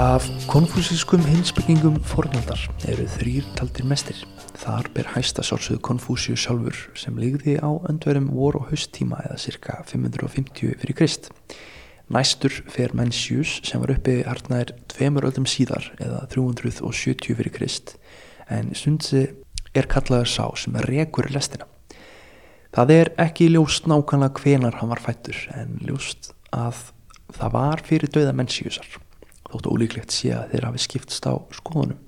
Af konfúsískum hinsbyggingum fornaldar eru þrýr taldir mestir. Þar ber hæsta sálsögðu konfúsíu sjálfur sem ligði á öndverum vor og hausttíma eða cirka 550 fyrir Krist. Næstur fer Mencius sem var uppi hartnær tveimur öldum síðar eða 370 fyrir Krist en stundsi er kallaður sá sem rekur lestina. Það er ekki ljóst nákvæmlega hvenar hann var fættur en ljóst að það var fyrir döða Menciusar þóttu ólíklegt sé að þeir hafi skiptst á skoðunum.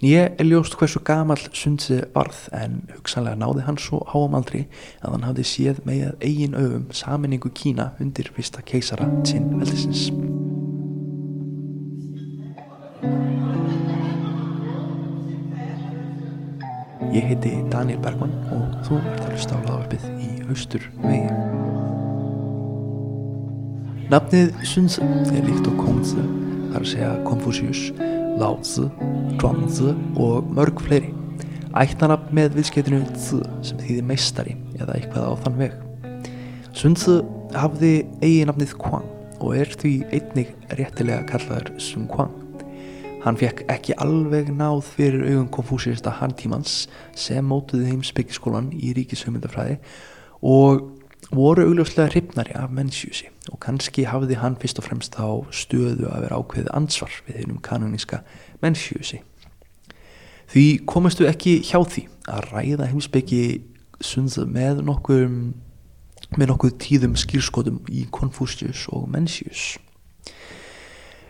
Nýje er ljóst hversu gamal sundsi varð en hugsanlega náði hann svo háam aldri að hann hafði séð með eigin öfum saminningu Kína undir fyrsta keisara sinn veldisins. Ég heiti Daniel Bergman og þú ert að hlusta á laðvarpið í Östur vegi. Nafnið Sunzi er líkt á Kongzi þar segja Confucius, Lao Tzu, Zhuang Tzu og mörg fleiri. Ættanab með viðskiptinu Tzu sem þýðir meistari eða eitthvað á þann veg. Sun Tzu hafði eigi nafnið Kuang og er því einnig réttilega kallaður Sun Kuang. Hann fekk ekki alveg náð fyrir augum konfúsista handtímans sem mótuði heimsbyggiskólan í ríkishugmyndafræði og voru augljóslega hrifnari af mennsjúsi og kannski hafði hann fyrst og fremst á stöðu að vera ákveðið ansvar við hennum kanoníska mennsjúsi. Því komistu ekki hjá því að ræða heimsbyggi með nokkuð, með nokkuð tíðum skýrskotum í Konfúsius og Mencius.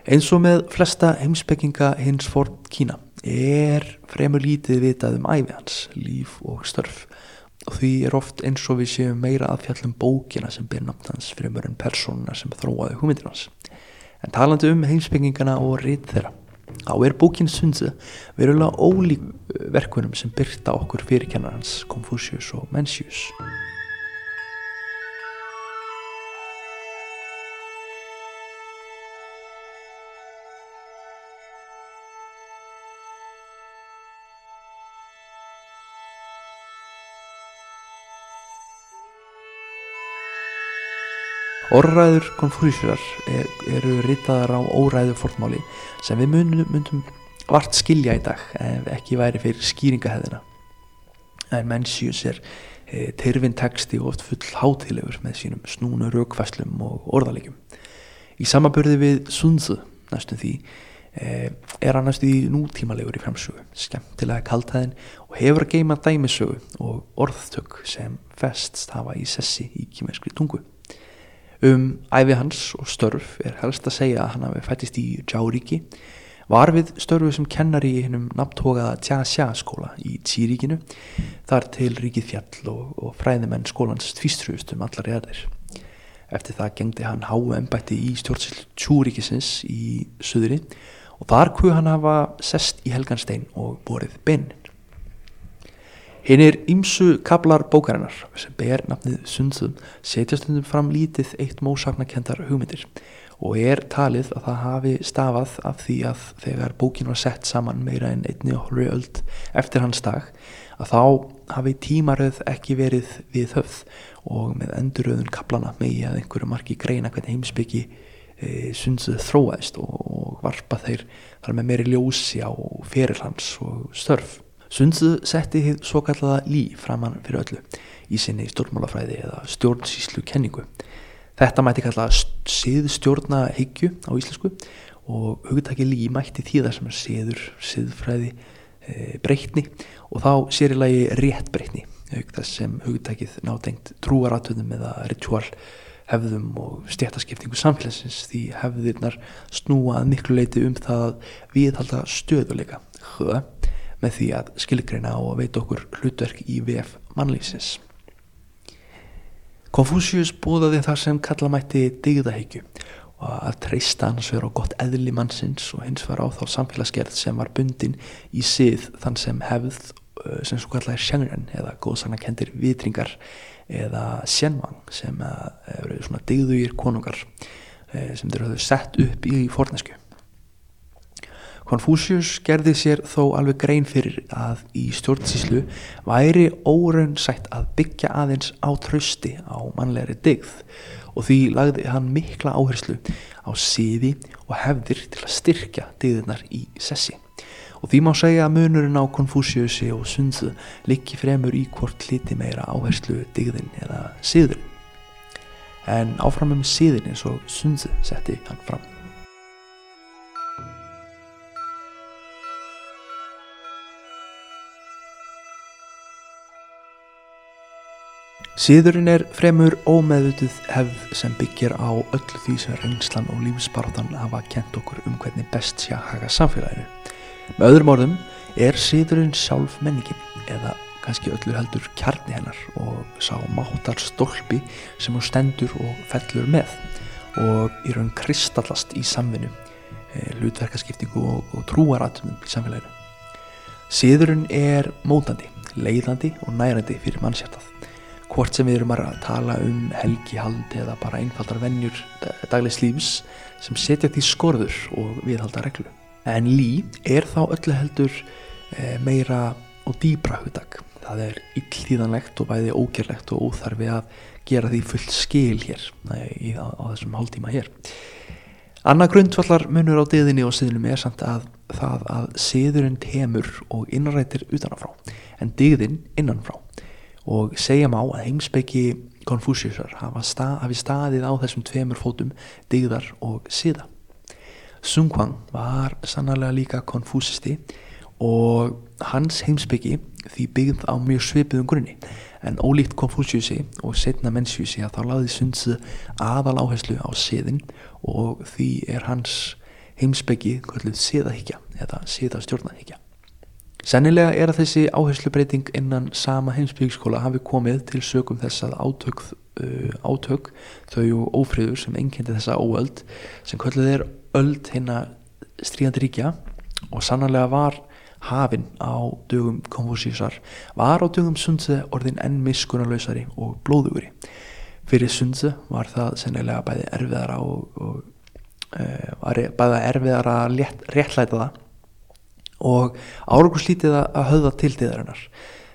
Eins og með flesta heimsbygginga hins fórt Kína er fremur lítið vitað um æfi hans, líf og störf og því er oft eins og við séum meira að fjallum bókina sem ber hans fremur en persónuna sem þróaði hugmyndir hans. En talandi um heimsbyggingana og rít þeirra, þá er bókin Sunzi verulega ólík verkunum sem byrta okkur fyrirkennar hans Confucius og Mencius. Orðræður konfúsjurar er, eru ritaðar á óræðu fornmáli sem við myndum, myndum vart skilja í dag ef ekki væri fyrir skýringaheðina. En Mencius er e, terfin texti og oft full hátilegur með sínum snúnu raukfæslum og orðalegjum. Í samaburði við Sunzu næstum því e, er hann næstu í nútímalegur í framsögu, skemmtilega kaltæðin og hefur að geima dæmisögu og orðtök sem festst hafa í sessi í kýmerskri tungu. Um æfi hans og störf er helst að segja að hann hafi fættist í Járíki, var við störfu sem kennar í hennum nafntókaða Tja-Sja skóla í Tíríkinu, þar til ríkið fjall og, og fræðimenn skólans tvistrust um allar erðir. Eftir það gengdi hann háu ennbætti í stjórnsill Tjúríkisins í söðri og þar kuð hann hafa sest í Helganstein og borið beinin. Hinn er ímsu kablar bókarinnar sem ber nafnið Sundsum setja stundum fram lítið eitt mósaknakendar hugmyndir og er talið að það hafi stafað af því að þegar bókin var sett saman meira en einni og hálfri öld eftir hans dag að þá hafi tímaröð ekki verið við höfð og með enduröðun kaplana megi að einhverju marki greina hvernig heimsbyggi e, Sundsuð þróaðist og, og varpa þeir þar með meiri ljósi á ferilhans og störf. Sundsu setti þið svo kallaða lí framann fyrir öllu í sinni stjórnmálafræði eða stjórnsýslu kenningu. Þetta mætti kalla siðstjórna hyggju á íslensku og hugtaki lí mætti því það sem er siður, siðfræði, e, breytni og þá sér í lagi rétt breytni, auk þess sem hugtakið nátengt trúaratöðum eða ritual hefðum og stjættaskiptingu samfélagsins því hefðirnar snúa miklu leiti um það að við halda stöðuleika. Hö? Með því að skilgreina og veita okkur hlutverk í VF mannlýsins. Confucius búðaði þar sem kalla mætti digðahyggju og að treysta hans vera á gott eðli mannsins og hins var á þá samfélagsgerð sem var bundin í sið þann sem hefð sem svo kallaði sjangren eða góðsagnakendir vitringar eða sjenvang sem eru svona digðugir konungar sem þeir hafðu sett upp í fornesku. Confucius gerði sér þó alveg grein fyrir að í stjórnsíslu væri óraunsætt að byggja aðeins á trösti á mannlegri digð og því lagði hann mikla áherslu á siði og hefðir til að styrkja digðirnar í sessi. Og því má segja að munurinn á Konfúsiusi og Sunzu liggi fremur í hvort liti meira áherslu digðin eða siðurinn. En áfram um siðin eins og Sunzu setti hann fram Síðurinn er fremur ómeðutuð hefð sem byggir á öllu því sem reynslan og lífsbarðan hafa kent okkur um hvernig best sé að haga samfélaginu. Með öðrum orðum er síðurinn sjálf menningin eða kannski öllur heldur kjarni hennar og sá máttar stólpi sem hún stendur og fellur með og í raun kristallast í samvinnu, eh, hlutverkaskiptingu og, og trúaratumum í samfélaginu. Síðurinn er mótandi, leiðandi og nærandi fyrir mannshjartað hvort sem við erum að tala um helgihald eða bara einfaldar vennjur daglegs lífs sem setja því skorður og viðhalda reglu. En lí er þá öllu heldur e, meira og dýbra hugdag. Það er illtíðanlegt og bæði ógerlegt og óþarfi að gera því fullt skil hér e, á, á þessum hálftíma hér. Anna grundvallar munur á diðinni og siðnum er samt að það að siðurinn temur og innrættir utanafrá en diðin innanfrá og segja má að heimsbyggi Konfúsiusar hafi stað, staðið á þessum tveimur fótum digðar og siða. Sun Quan var sannlega líka konfúsisti og hans heimsbyggi því byggð á mjög svipiðum grunni en ólíkt Konfúsiusi og setna Menciusi að þá laði Sunzi aðal áherslu á siðin og því er hans heimsbyggi siðahyggja eða siðastjórnahyggja. Sennilega er að þessi áherslubreiting innan sama heimsbyggskóla hafi komið til sögum þess að átök, uh, átök þau og ófriður sem enkendi þessa óöld sem kvölduð er öld hérna stríðandi ríkja og sannlega var hafinn á dögum konfúsísar var á dögum Sundze orðin enn miskunarlausari og blóðugri. Fyrir Sundze var það sennilega bæði erfiðara og, og uh, bæði erfiðara að réttlæta það og árangurslítið að höfða til diðarinnar.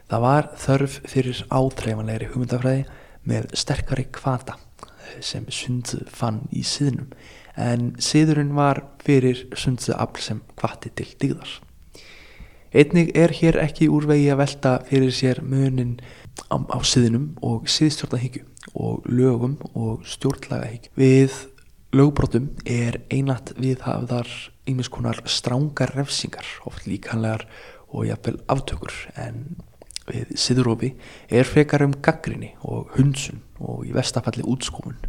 Það var þörf fyrir átreifanlegri hugmyndafræði með sterkari kvata sem Sundzu fann í siðnum en siðurinn var fyrir Sundzu afl sem kvati til digðar. Einnig er hér ekki úrvegi að velta fyrir sér munin á, á siðnum og siðstjórnahyggju og lögum og stjórnlagahyggju. Við lögbrotum er einat viðhafðar einmis konar strángar refsingar, oft líkanlegar og jafnvel aftökur en við siðurofi er frekar um gaggrinni og hundsun og í vestafalli útskómun.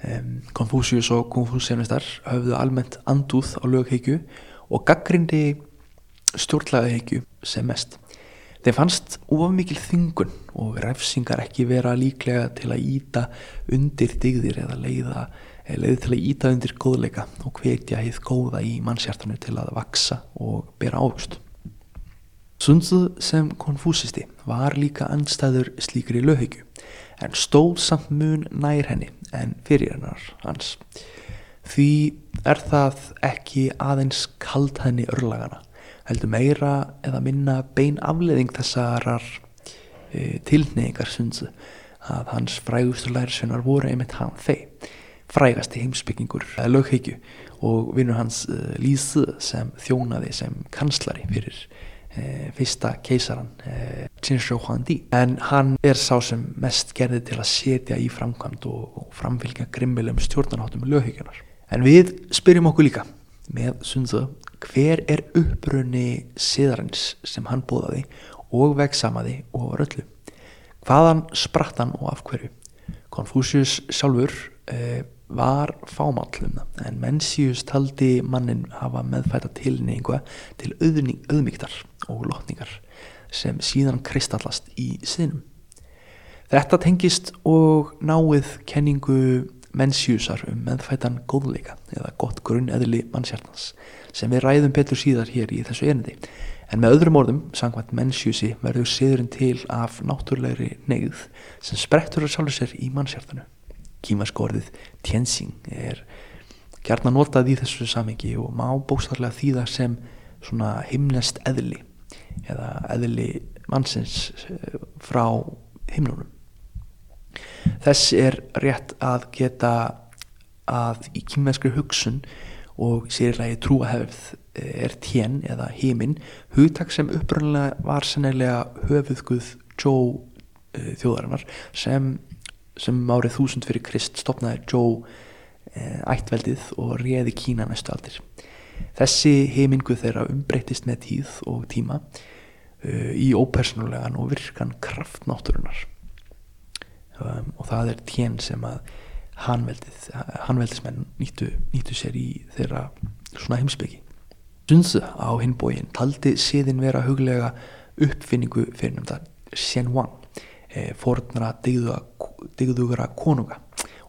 Um, Konfúsius og Konfúsianistar höfðu almennt andúð á lögheikju og gaggrindi stjórnlagaheikju sem mest. Þeim fannst of mikil þingun og refsingar ekki vera líklega til að íta undir digðir eða leiða leiði til að íta undir góðleika og hvetja heið góða í mannshjartanu til að vaksa og bera ávust. Sunzu sem konfúsisti var líka anstæður slíkri löghyggju en stóð samt mun nær henni en fyrir hennar hans. Því er það ekki aðeins kald henni örlagana, heldur meira eða minna bein afleðing þessarar e, tilneyingar Sunzu að hans frægustu lærisveinar voru einmitt hann þeir frægasti heimsbyggingur lögheikju og vinnur hans uh, eh, Lísu sem þjónaði sem kanslari fyrir uh, fyrsta keisaran uh, Qinshou Huangdi en hann er sá sem mest gerði til að setja í framkvæmt og, og framfylgja grimmilegum stjórnarháttum lögheikjunar en við spyrjum okkur líka með Sunzu hver er upprunni siðarins sem hann bóðaði og vegsamaði og var öllu? Hvaðan spratt hann og af hverju? Konfúsius sjálfur var fámállum en Mencius taldi mannin hafa meðfæta tilningu til auðmygtar og lotningar sem síðan kristallast í sinum. Þetta tengist og náið kenningu Menciusar um meðfætan góðleika eða gott grunn eðli mannshjartans sem við ræðum betur síðar hér í þessu erindi. En með öðrum orðum, sangvænt Menciusi, verður siðurinn til af náttúrlegri neyð sem sprettur að sjálfur sér í mannshjartanu kímerska orðið tjensing er gerna notað í þessu samengi og má bókstarlega þýða sem svona himnest eðli eða eðli mannsins eh, frá himnunum. Þess er rétt að geta að í kýmverskri hugsun og sérlega í trúahefð er tjen eða heiminn hugtak sem uppröndilega var sennilega höfuðguð Jó uh, þjóðarinnar sem, sem árið þúsund fyrir Krist stopnaði Jó uh, ættveldið og réði Kína næstu aldir. Þessi heimingu þeirra umbreytist með tíð og tíma uh, í ópersónulegan og virkan kraftnátturunar um, og það er tjen sem að hanveldið, hanveldismenn nýttu, nýttu sér í þeirra svona heimsbyggi. Sunzu á hinbóin taldi síðin vera huglega uppfinningu fyrir nefnda Xianhuang e, fornara digðugra konunga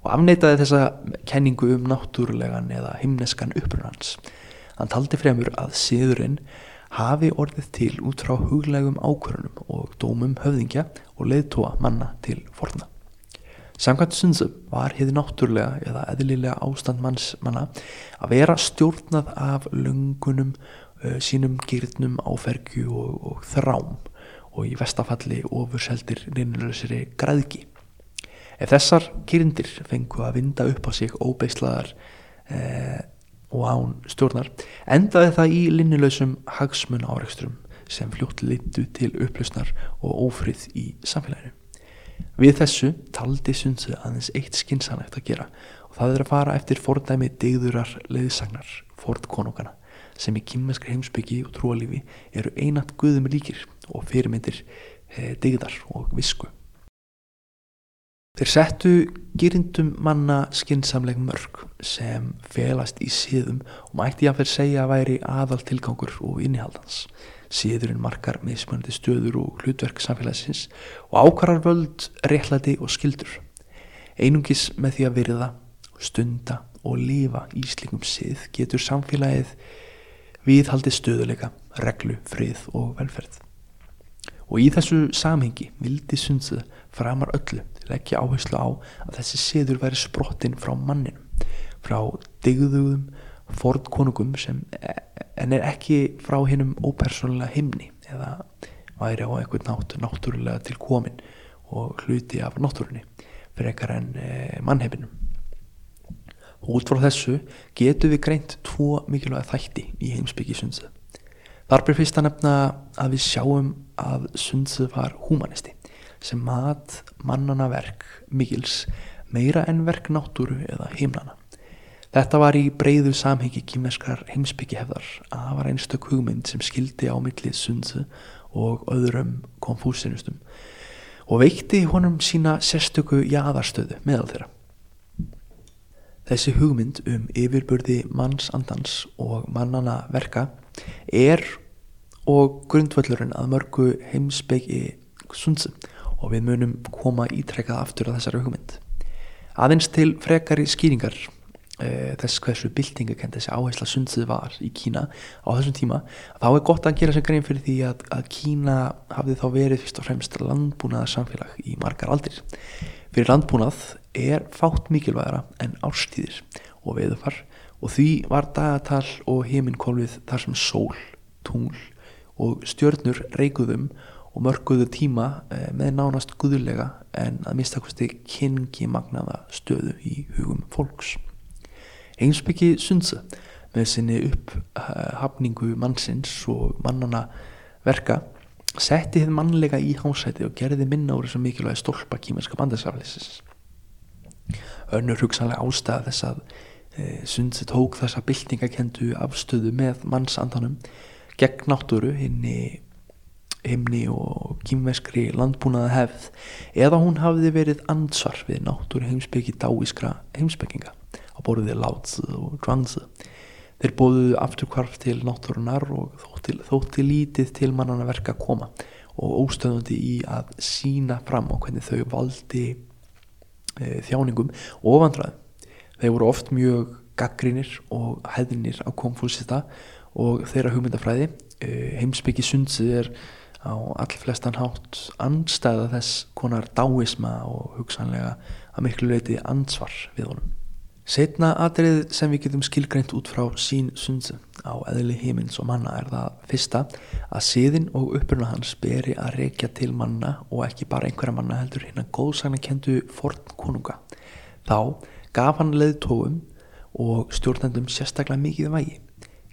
og afneitaði þessa kenningu um náttúrulegan eða himneskan upprunans. Hann taldi fremur að síðurinn hafi orðið til út frá huglegum ákvörunum og dómum höfðingja og leiðtóa manna til forna. Samkvæmt Sunzu var hefði náttúrulega eða eðlilega ástand manns manna að vera stjórnað af lungunum, uh, sínum gyrnum, áfergju og, og þrám og í vestafalli ofurseldir nynnulegsri græðki. Ef þessar gyrndir fengu að vinda upp á sig óbeislaðar eh, og án stjórnar endaði það í linnulegsum hagsmun áreikstrum sem fljótt litu til upplusnar og ófrið í samfélaginu. Við þessu taldi Sundsö aðeins eitt skinsanægt að gera og það er að fara eftir fordæmi digðurar leiðsagnar, fordkonungana sem í kymmenskri heimsbyggi og trúalífi eru einat guðum líkir og fyrirmyndir e, digðar og visku. Þeir settu gyrindum manna skinsamleg mörg sem felast í síðum og mætti að fyrir segja að væri aðal tilgangur og innihaldans. Síðurinn markar mismunandi stöður og hlutverk samfélagsins og ákvarar völd, réttlæti og skildur. Einungis með því að virða, stunda og lifa í slikum síð getur samfélagið viðhaldi stöðuleika, reglu, frið og velferð. Og í þessu samhengi vildi Sundsið framar öllu leggja áherslu á að þessi siður væri sprottin frá manninum, frá digðugum, fordkonungum sem en er ekki frá hinnum ópersónulega himni eða væri á einhvern nátt náttúrulega til komin og hluti af náttúrunni frekar en e, mannhefinum. Út frá þessu getur við greint tvo mikilvæga þætti í heimsbyggi Sundsið. Þar byrjum fyrst að nefna að við sjáum að Sundsið var humanisti sem mat mannana verk mikils meira en verk náttúru eða himnana. Þetta var í breyðu samhengi kýmeskrar heimsbyggjihefðar að það var einstök hugmynd sem skildi á millið sundsu og öðrum konfúsinustum og veikti honum sína sérstöku jaðarstöðu meðal þeirra. Þessi hugmynd um yfirbörði mannsandans og mannana verka er og grundvöllurinn að mörgu heimsbyggi sundsu og við munum koma ítrekkað aftur á þessari hugmynd. Aðeins til frekari skýringar e, þess hversu byltingakend þessi áhersla sundsið var í Kína á þessum tíma, þá er gott að gera sem grein fyrir því að, að Kína hafði þá verið fyrst og fremst landbúnaðar samfélag í margar aldir. Fyrir landbúnað er fátt mikilvægara en árstíðir og veðufar og því var dagatal og heiminkólfið þar sem sól, tungl og stjörnur reikuðum og mörguðu tíma eh, með nánast guðulega en að mistakosti kynki magnaða stöðu í hugum fólks. Einsbyggi Sundse með sinni upphafningu mannsins og mannana verka setti þið mannlega í hásæti og gerði minna úr þessum mikilvægi stólpa kýmerska bandasaflisins. Önnur hugsanlega ástæða þess að e, Sundse tók þessa byltingakendu afstöðu með mannsandanum gegn náttúru hinn í himni og kýmveskri landbúnaða hefð eða hún hafði verið ansvar við náttúru heimsbyggi dáískra heimsbygginga á borðið Látsið og Zhuangzi. Þeir bóðuðu afturkvarf til náttúrunar og þótti, þótti lítið til mannana verka að koma og óstöðandi í að sína fram á hvernig þau valdi e, þjáningum og vandraði. Þeir voru oft mjög gaggrínir og hefðinir á konfúsista og þeirra hugmyndafræði. E, heimsbyggi sundsið er á allflestan hátt anstæða þess konar dáisma og hugsanlega að miklu leiti ansvar við honum. Setna atrið sem við getum skilgreint út frá sín sundsu á eðli heimins og manna er það fyrsta að síðin og uppruna hans beri að reykja til manna og ekki bara einhverja manna heldur hérna góðsagna kendu forn konunga. Þá gaf hann leiðtóum og stjórnendum sérstaklega mikið vægi.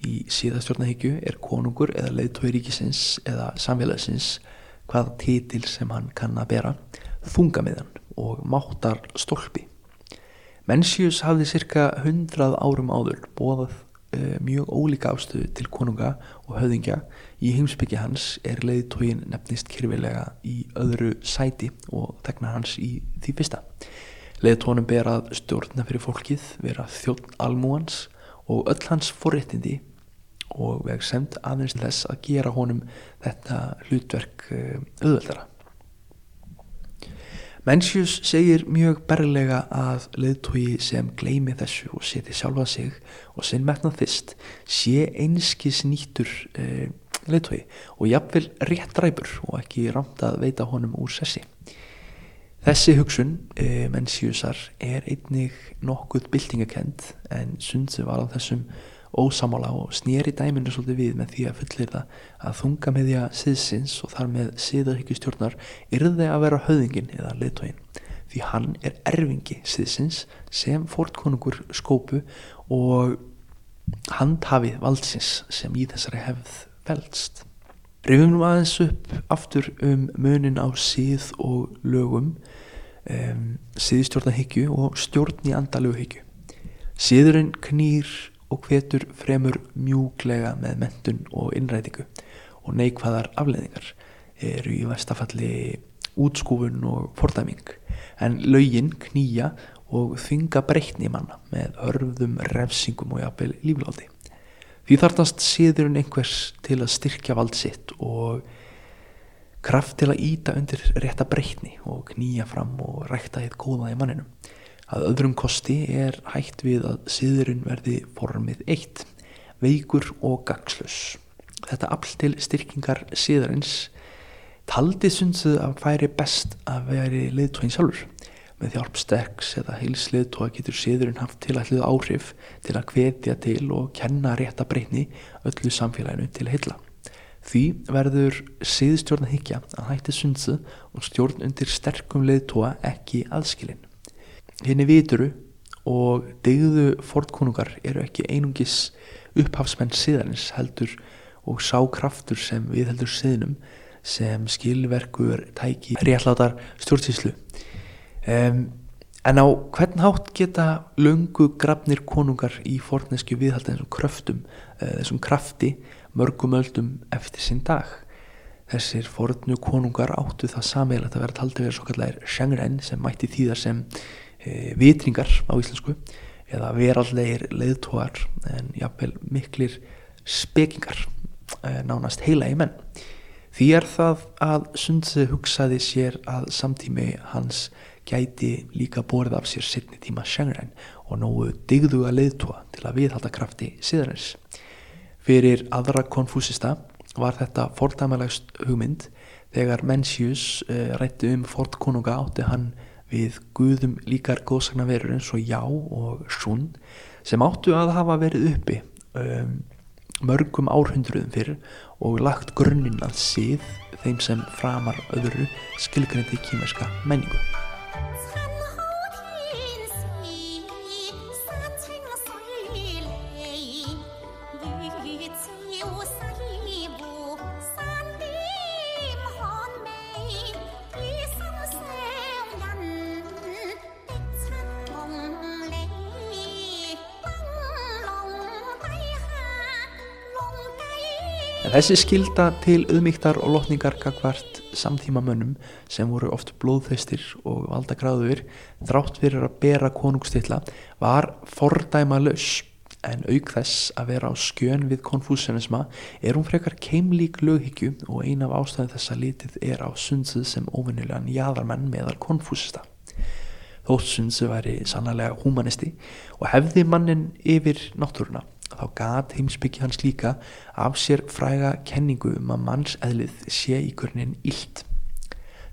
Í síðastjórnahyggju er konungur eða leiðtói ríkisins eða samfélagsins hvað títil sem hann kann að bera, þungamiðan og máttar stólpi. Mencius hafði cirka hundrað árum áður bóðað uh, mjög ólíka ástöðu til konunga og höfðingja í heimsbyggja hans er leiðtógin nefnist kyrfilega í öðru sæti og tegnar hans í því fyrsta. Leiðtónum ber að stjórna fyrir fólkið, vera þjótt almúans og öll hans forréttindi og veg semt aðeins þess að gera honum þetta hlutverk uh, auðveldara. Mencius segir mjög berlega að leiðtói sem gleimi þessu og seti sjálfa sig og sinn metnað fyrst sé einskis nýttur uh, leiðtói og jafnvel rétt ræpur og ekki ramt að veita honum úr sessi. Þessi hugsun uh, Menciusar er einnig nokkuð byltingakend en sundsi var á þessum ósamála og snýri dæminu svolítið við með því að fullir það að þunga með því að siðsins og þar með siðarhyggjustjórnar yrði að vera höðingin eða leitóin því hann er erfingi siðsins sem fortkonungur skópu og handhafið valdsins sem í þessari hefð velst. Rifum nú aðeins upp aftur um munin á síð og lögum um, síðstjórnahyggju og stjórn í andalöguhyggju. Síðurinn knýr og hvetur fremur mjúglega með mentun og innrætingu og neikvæðar afleðingar eru í vestafalli útskúfun og fordæming en laugin knýja og þynga breytni manna með örfðum refsingum og jafnvel lífláti. Því þartast síðurinn einhvers til að styrkja vald sitt og kraft til að íta undir rétta breytni og knýja fram og rækta hitt góða í manninum. Að öðrum kosti er hægt við að síðurinn verði formið eitt, veikur og gagslus. Þetta afl til styrkingar síðurins taldi sundsuð að færi best að veri liðtóin sjálfur. Með hjálp sterks eða heils liðtóa getur síðurinn haft tilætlið áhrif til að hvetja til og kenna rétta breyni öllu samfélaginu til heilla. Því verður síðstjórn að higgja að hætti sundsuð og stjórn undir sterkum liðtóa ekki aðskilinn. Henni vituru og degðu fortkonungar eru ekki einungis upphafsmenn siðarins heldur og sá kraftur sem við heldur siðnum sem skilverkur tæki réttlátar stjórnsýslu. Um, en á hvern hátt geta lungu grafnir konungar í fornesku viðhalda þessum kröftum uh, þessum krafti mörgum öldum eftir sinn dag? Þessir fornu konungar áttu það samveilagt að vera taldi verið svo kallar sjangrenn sem mætti þýðar sem e, vitringar á íslensku eða verallegir leiðtóar en jáfnvel miklir spekingar e, nánast heila í menn. Því er það að Sundse hugsaði sér að samtími hans gæti líka borð af sér setni tíma sjangræn og nógu digðuga leiðtóa til að viðhalda krafti síðanins fyrir aðra konfúsista var þetta fordæmalegst hugmynd þegar Mencius uh, rætti um Ford konunga átti hann við guðum líkar góðsagna verur eins og já og sun sem áttu að hafa verið uppi um, mörgum árhundruðum fyrir og lagt grunninn að síð þeim sem framar öðru skilgreyndi kímerska menningu þessi skilda til auðmíktar og lotningar gagvart samtíma mönnum sem voru oft blóðþeistir og valda gráður þrátt fyrir að bera konungstilla var fordæma laus en auk þess að vera á skjön við konfúsianisma er hún frekar keimlík löghyggju og ein af ástæðin þessa litið er á sundsið sem ofinnilegan jæðarmenn meðal konfúsista. Þótt sundsið væri sannlega humanisti og hefði mannin yfir náttúruna þá gat heimsbyggja hans líka af sér fræga kenningu um að manns eðlið sé í grunninn illt.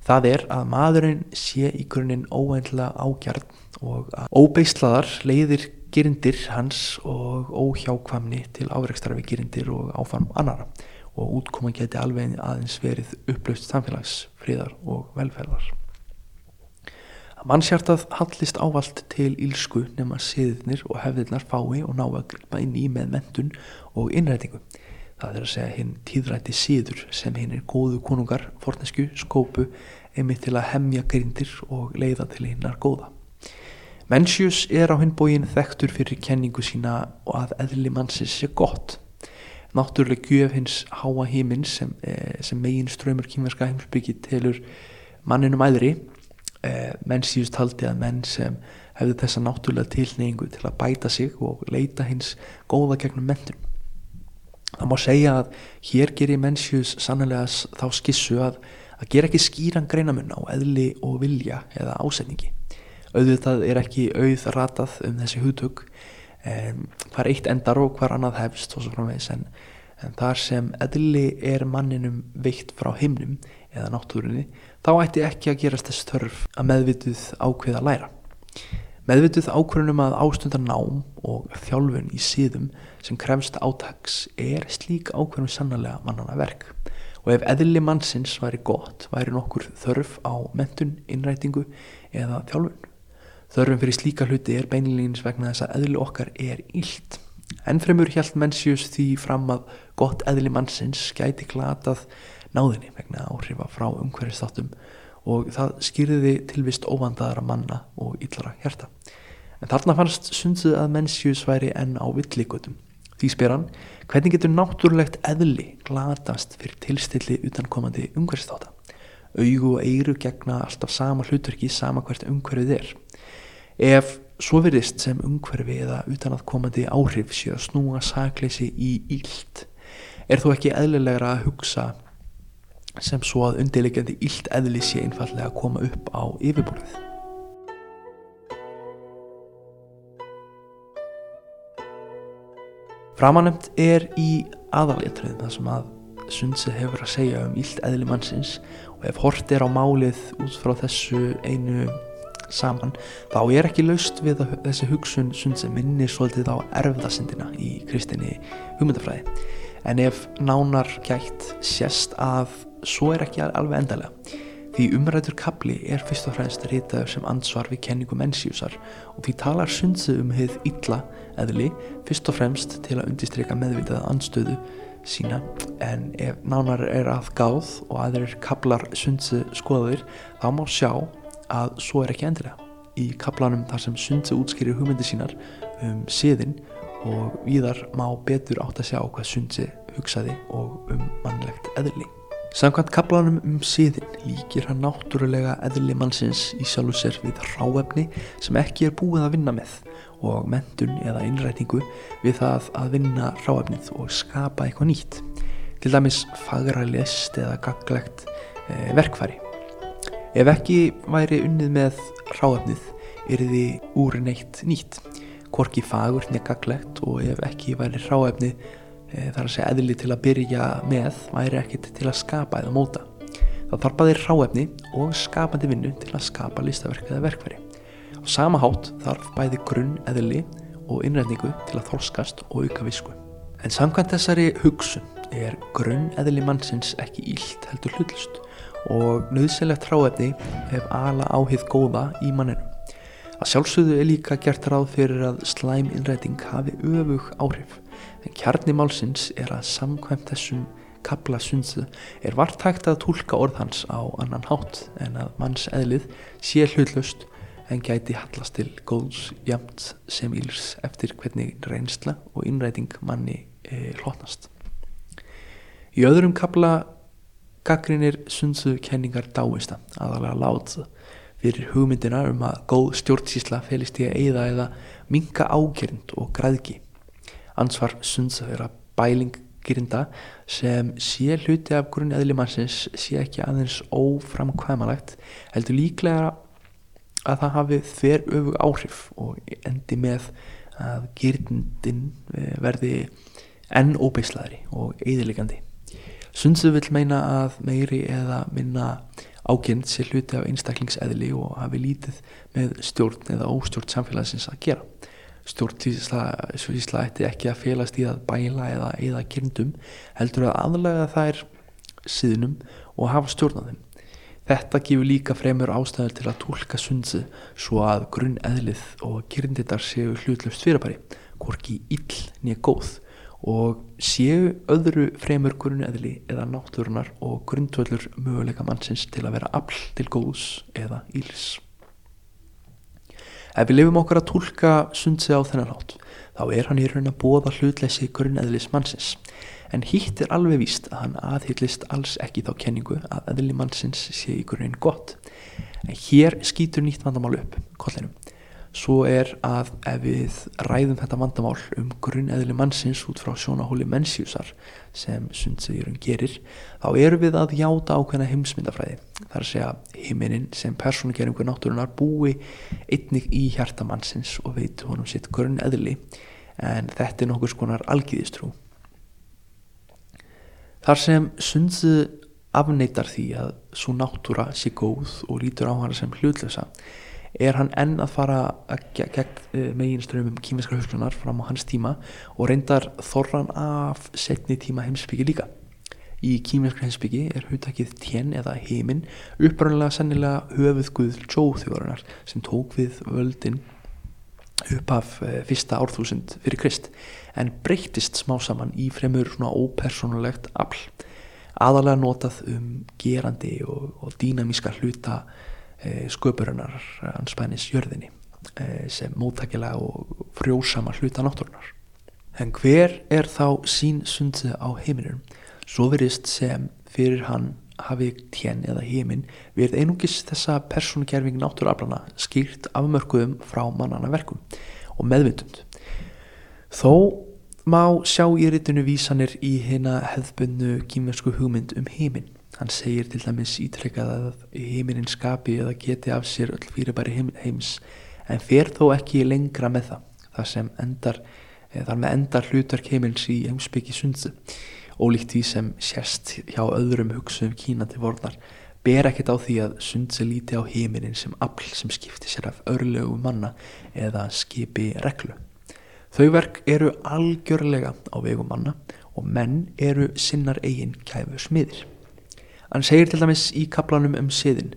Það er að maðurinn sé í grunninn óeinlega ágjarn og að óbeislaðar leiðir gerindir hans og óhjákvamni til áreikstra við gerindir og áfann annara og útkoma geti alveg aðeins verið upplaust samfélags, fríðar og velferðar. Að mannshjartað hallist ávalt til ílsku nema siðnir og hefðirnar fái og ná að gripa inn í með mentun og innrætingu. Það er að segja hinn tíðrætti síður sem hinn er góðu konungar, fornesku, skópu, einmitt til að hemja grindir og leiða til hinnar góða. Mencius er á hinn bógin þekktur fyrir kenningu sína og að eðli mannsins sé gott. Náttúrulega gjöf hins háa híminn sem, eh, sem megin ströymur kýmverska heimsbyggi telur manninum æðri. Eh, Mencius taldi að menn sem hefði þessa náttúrulega tilneyingu til að bæta sig og leita hins góða gegnum mentunum. Það má segja að hér gerir Mencius sannlega þá skissu að, að gera ekki skýran greinamun á eðli og vilja eða ásetningi auðvitað er ekki auð ratað um þessi hugtök um, hvar eitt endar og hvar annað hefst og svo framvegis en, en þar sem eðli er manninum veikt frá himnum eða náttúrunni þá ætti ekki að gerast þess þörf að meðvituð ákveða læra. Meðvituð ákveðunum að ástundar nám og þjálfun í síðum sem kremst átaks er slík ákveðunum sannlega mannana verk. Og ef eðli mannsins væri gott væri nokkur þörf á mentun, innrætingu eða þjálfun. Þörfum fyrir slíka hluti er beinilíns vegna þess að eðli okkar er ílt. Ennfremur hjælt Mencius því fram að gott eðli mannsins gæti glatað náðinni vegna áhrifa frá umhverfistáttum og það skýrði tilvist óvandaðara manna og yllara hjarta. En þarna fannst sundið að Mencius væri enn á villigutum. Því spyr hann, hvernig getur náttúrulegt eðli glatast fyrir tilstilli utankomandi umhverfistáta? Augu og eiru gegna alltaf sama hlutverki sama hvert umhverfið er. Ef svo verðist sem umhverfi eða utan að komandi áhrif sé að snúa sakleysi í ílt er þó ekki eðlilegra að hugsa sem svo að undirlegjandi ílt eðli sé einfallega að koma upp á yfirborðið. Framanemt er í aðaléttröðum það sem að sundsið hefur að segja um ílt eðli mannsins og ef hort er á málið út frá þessu einu saman þá er ekki laust við þessi hugsun sem minnir svolítið á erfðasindina í kristinni hugmyndafræði en ef nánar gætt sérst að svo er ekki alveg endalega því umrætur kapli er fyrst og fremst ritaður sem ansvar við kenningu mennsjúsar og því talar sundsið um heið illa eðli fyrst og fremst til að undistryka meðvitaða anstöðu sína. En ef nánar er að gáð og aðrir kaplar sundsið skoður þá má sjá að svo er ekki endilega. Í kaplanum þar sem Sundse útskýrir hugmyndi sínar um siðin og viðar má betur átt að sjá hvað Sundse hugsaði og um mannlegt eðli. Samkvæmt kaplanum um siðin líkir hann náttúrulega eðli mannsins í sjálfu sér við ráefni sem ekki er búið að vinna með og mentun eða innrætingu við það að vinna ráefnið og skapa eitthvað nýtt. Til dæmis fagra list eða gaglegt eh, verkfæri. Ef ekki væri unnið með ráefnið er þið úr neitt nýtt, korki fagur negaglegt og ef ekki væri ráefnið e, þar að segja eðli til að byrja með væri ekkit til að skapa eða móta. Það þarf bæðir ráefni og skapandi vinnu til að skapa listaverk eða verkveri. Á sama hátt þarf bæði grunn eðli og innrætningu til að þorskast og auka visku. En samkvæmt þessari hugsun er grunn eðli mannsins ekki ílt heldur hlutlust og nöðsynlegt hráefni ef ala áhið góða í manninu. Að sjálfsögðu er líka gert ráð fyrir að slæm innræting hafi öfug áhrif en kjarni málsins er að samkvæmt þessum kabla sundsu er vart hægt að tólka orð hans á annan hátt en að manns eðlið sé hlutlust en gæti hallast til góðs jamt sem íls eftir hvernig reynsla og innræting manni e, hlotnast. Í öðrum kabla gaggrinir sundsu kenningar dáista aðalega látsu fyrir hugmyndina um að góð stjórnsísla felist í að eigða eða minga ágjörnd og græðki. Ansvar sundsu er að bælinggirinda sem sé hluti af grunni eðlimannsins sé ekki aðeins óframkvæmalegt heldur líklega að það hafi þver öfug áhrif og endi með að girndin eh, verði enn óbeislaðri og eðilegandi. Sundsu vil meina að meiri eða minna ágjönd sé hluti af einstaklingseðli og hafi lítið með stjórn eða óstjórn samfélagsins að gera. Stjórnsvísla ætti ekki að félast í að bæla eða eða kyrndum heldur að aðlega þær síðunum og hafa stjórnaðum. Þetta gefur líka fremur ástæður til að tólka sundsi svo að grunn eðlið og kyrndittar séu hlutlöfst fyrirbæri, hvorki ill nýja góð og séu öðru fremur grunn eðli eða náttúrunar og grundvöldur möguleika mannsins til að vera afl til góðs eða íls. Ef við lifum okkar að tólka sundsi á þennan hátt, þá er hann í raun að bóða hlutleysi grunn eðlis mannsins. En hitt er alveg víst að hann aðhyllist alls ekki þá kenningu að eðli mannsins sé í grunin gott. En hér skýtur nýtt vandamál upp kollinum svo er að ef við ræðum þetta vandamál um grunn eðli mannsins út frá sjónahóli mennsjúsar sem sundsegjurum gerir þá eru við að játa ákveðna heimsmyndafræði. Þar að segja heiminin sem persónugjeringu náttúrunar búi einnig í hjarta mannsins og veit honum sitt grunn eðli en þetta er nokkur skonar algiðistrú Þar sem Sundzu afneitar því að svo náttúra sé góð og lítur á hana sem hlutlösa er hann enn að fara gegn eh, meginströmmum kýmiskar höfsklunar fram á hans tíma og reyndar þorran af setni tíma heimsbyggi líka. Í kýmiskar heimsbyggi er hugtakið tjen eða heiminn uppröndilega sennilega höfuð Guð Tjóþjóðarinnar sem tók við völdin upp af eh, fyrsta árþúsund fyrir Krist en breytist smá saman í fremur svona ópersonulegt afl aðalega notað um gerandi og, og dýnamíska hluta sköpurinnar anspænis jörðinni e, sem móttakilega og frjósama hluta náttúrunar en hver er þá sín sundið á heiminum svo verist sem fyrir hann hafi tjen eða heiminn verið einungis þessa persónugerfing náttúraflana skýrt afmörkuðum frá mannana verkum og meðvindund. Þó má sjá í ritinu vísanir í hérna hefðbunnu kýmversku hugmynd um heiminn. Hann segir til dæmis ítrekkað að heiminin skapi eða geti af sér öll fyrirbæri heims en fer þó ekki lengra með það. Það sem endar, eh, þar með endar hlutverk heimils í heimsbyggi sundsu ólíkt því sem sérst hjá öðrum hugsuðum Kína til vorðar ber ekkert á því að sundse líti á heiminin sem afl sem skipti sér af örlögu manna eða skipi reglu. Þau verk eru algjörlega á vegu manna og menn eru sinnar eigin kæfu smiðir. Hann segir til dæmis í kaplanum um siðin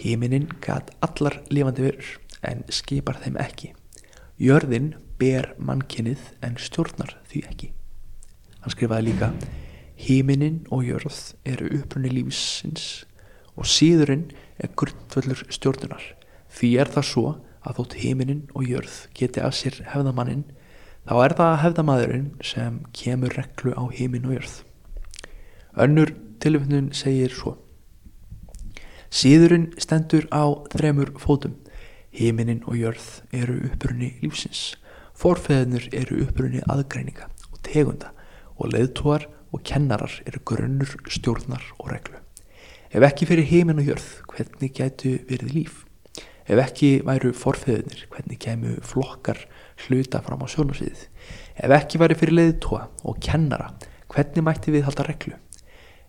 Heiminin gæt allar lifandi verur en skipar þeim ekki. Jörðin ber mannkinnið en stjórnar því ekki. Hann skrifaði líka Híminin og jörð eru upprunni lífsins og síðurinn er grundvöldur stjórnunar. Því er það svo að þótt híminin og jörð geti af sér hefðamannin þá er það hefðamadurinn sem kemur reklu á hímin og jörð. Önnur tilvöndun segir svo Síðurinn stendur á þremur fótum. Híminin og jörð eru upprunni lífsins. Forfeðnur eru upprunni aðgreininga og tegunda og leiðtúar og kennarar eru grunnur stjórnar og reglu. Ef ekki fyrir heiminn og jörð, hvernig gætu verið líf? Ef ekki væru forfeðunir, hvernig kemur flokkar hluta fram á sjónasviðið? Ef ekki væri fyrir leiðtúa og kennara, hvernig mætti við halda reglu?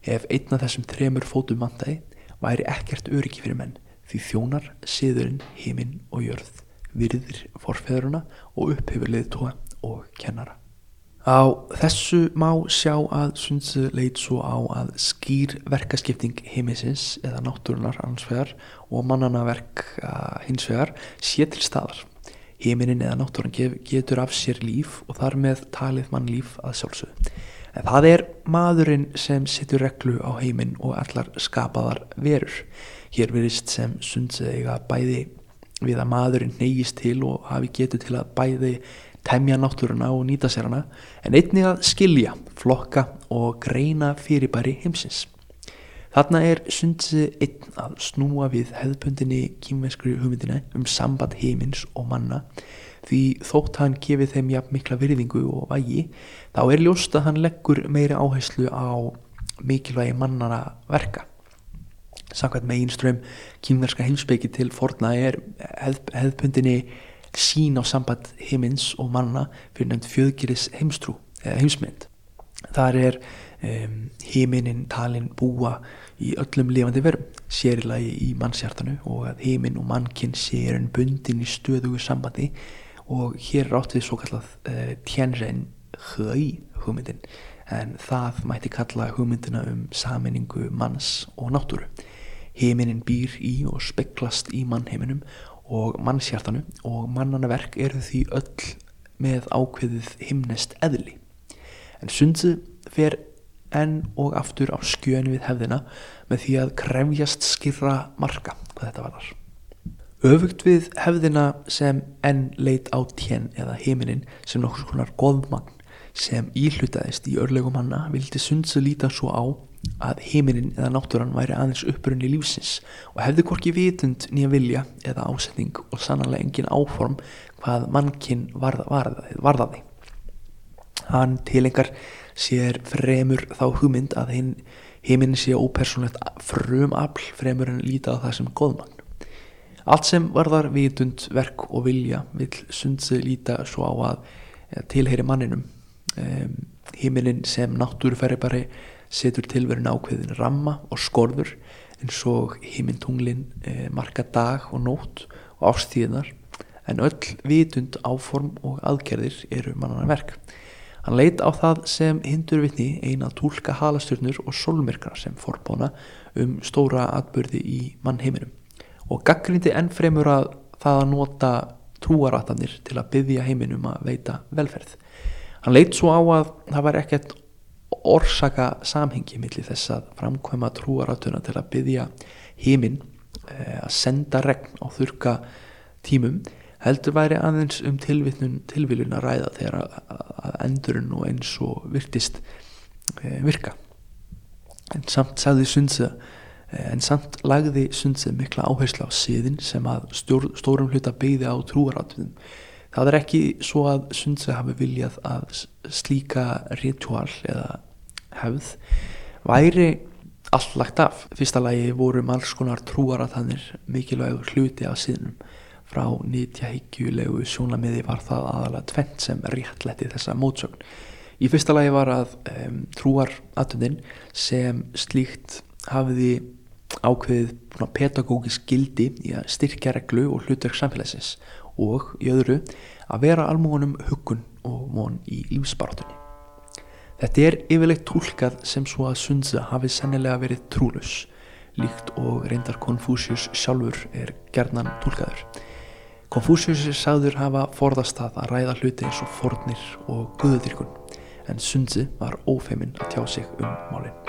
Ef einna þessum þremur fótum mandagi væri ekkert öryggi fyrir menn því þjónar, siðurinn, heiminn og jörð virðir forfeðuruna og upphefur leiðtúa og kennara. Á þessu má sjá að Sundsö leit svo á að skýr verkaskipting heimisins eða náttúrunar ansvegar og mannanaverk hinsvegar sé til staðar. Heiminin eða náttúrun getur af sér líf og þar með talið mann líf að sjálfsögðu. En það er maðurinn sem setur reglu á heiminn og allar skapaðar verur. Hér verist sem Sundsö eiga bæði við að maðurinn neyjist til og hafi getur til að bæði temja náttúruna og nýta sér hana en einnig að skilja, flokka og greina fyrirbæri heimsins. Þarna er sundsi einn að snúa við hefðpundinni kýmveskri hugmyndina um samband heimins og manna því þótt hann gefið þeim jafn mikla virðingu og vægi þá er ljóst að hann leggur meiri áherslu á mikilvægi mannana verka. Samkvæmt megin ström kýmverska heimsbyggi til forna er hefð, hefðpundinni sín á samband heimins og manna fyrir nefnd fjöðgiris heimstrú heimsmynd þar er um, heiminin talin búa í öllum lifandi verum, sérilagi í mannshjartanu og að heiminn og mannkinn sér en bundin í stöðugu sambandi og hér er átt við svo kallað uh, tjenrein höi hugmyndin en það mætti kalla hugmyndina um saminningu manns og náttúru. Heiminin býr í og speklast í mannheiminum og mannshjartanu og mannana verk eru því öll með ákveðið himnest eðli. En sundið fer enn og aftur á skjönu við hefðina með því að krefjast skirra marka hvað þetta varðar. Öfugt við hefðina sem enn leit á tjen eða heiminin sem nokkur konar goðmagn sem íhlutaðist í örlegum hanna vildi sundsu líta svo á að heiminin eða náttúran væri aðeins upprunni lífsins og hefði hvorki vitund nýja vilja eða ásetning og sannanlega engin áform hvað mannkinn varða, varða, varðaði. Hann tilengar sér fremur þá hugmynd að hinn heiminn sé ópersonlegt frum afl fremur en líta á það sem goðmann. Allt sem varðar vitund, verk og vilja vil sundsi líta svo á að ja, tilheyri manninum. Um, heiminin sem náttúrufæri bara setur tilverin ákveðin ramma og skorður eins og heimintунglin eh, marka dag og nótt og ástíðinar en öll vitund, áform og aðgerðir eru mannana verk. Hann leit á það sem hindur vitni eina tólka halastjörnur og solmyrkra sem forbóna um stóra atbyrði í mannheiminum og gaggrindi enn fremur að það að nota trúaratanir til að byggja heiminum að veita velferð. Hann leit svo á að það var ekkert orsaka samhengi millir þess að framkvæma trúaratuna til að byggja heiminn eh, að senda regn á þurka tímum heldur væri aðeins um tilviljun að ræða þegar að endurinn og eins og virtist e, virka en samt sagði Sundse e, en samt lagði Sundse mikla áherslu á síðin sem að stjór, stórum hluta byggði á trúarátunum það er ekki svo að Sundse hafi viljað að slíka ritual eða hefð væri allt lagt af. Fyrsta lagi voru alls konar trúarátanir mikilvægur hluti af síðnum frá nýtjahyggjulegu sjónamiði var það aðalega tvent sem réttletti þessa mótsögn. Í fyrsta lagi var að um, trúar aðtöndin sem slíkt hafiði ákveðið pedagógisk gildi í að styrkja reglu og hlutverk samfélagsins og í öðru að vera almúanum huggun og von í lífsbarátunni. Þetta er yfirleitt tólkað sem svo að Sunza hafi sennilega verið trúlus líkt og reyndar Konfúsius sjálfur er gerðnan tólkaður. Konfúsius sagður hafa forðast það að ræða hluti eins og fornir og guðudirkun en Sundzi var ófeiminn að tjá sig um málinn.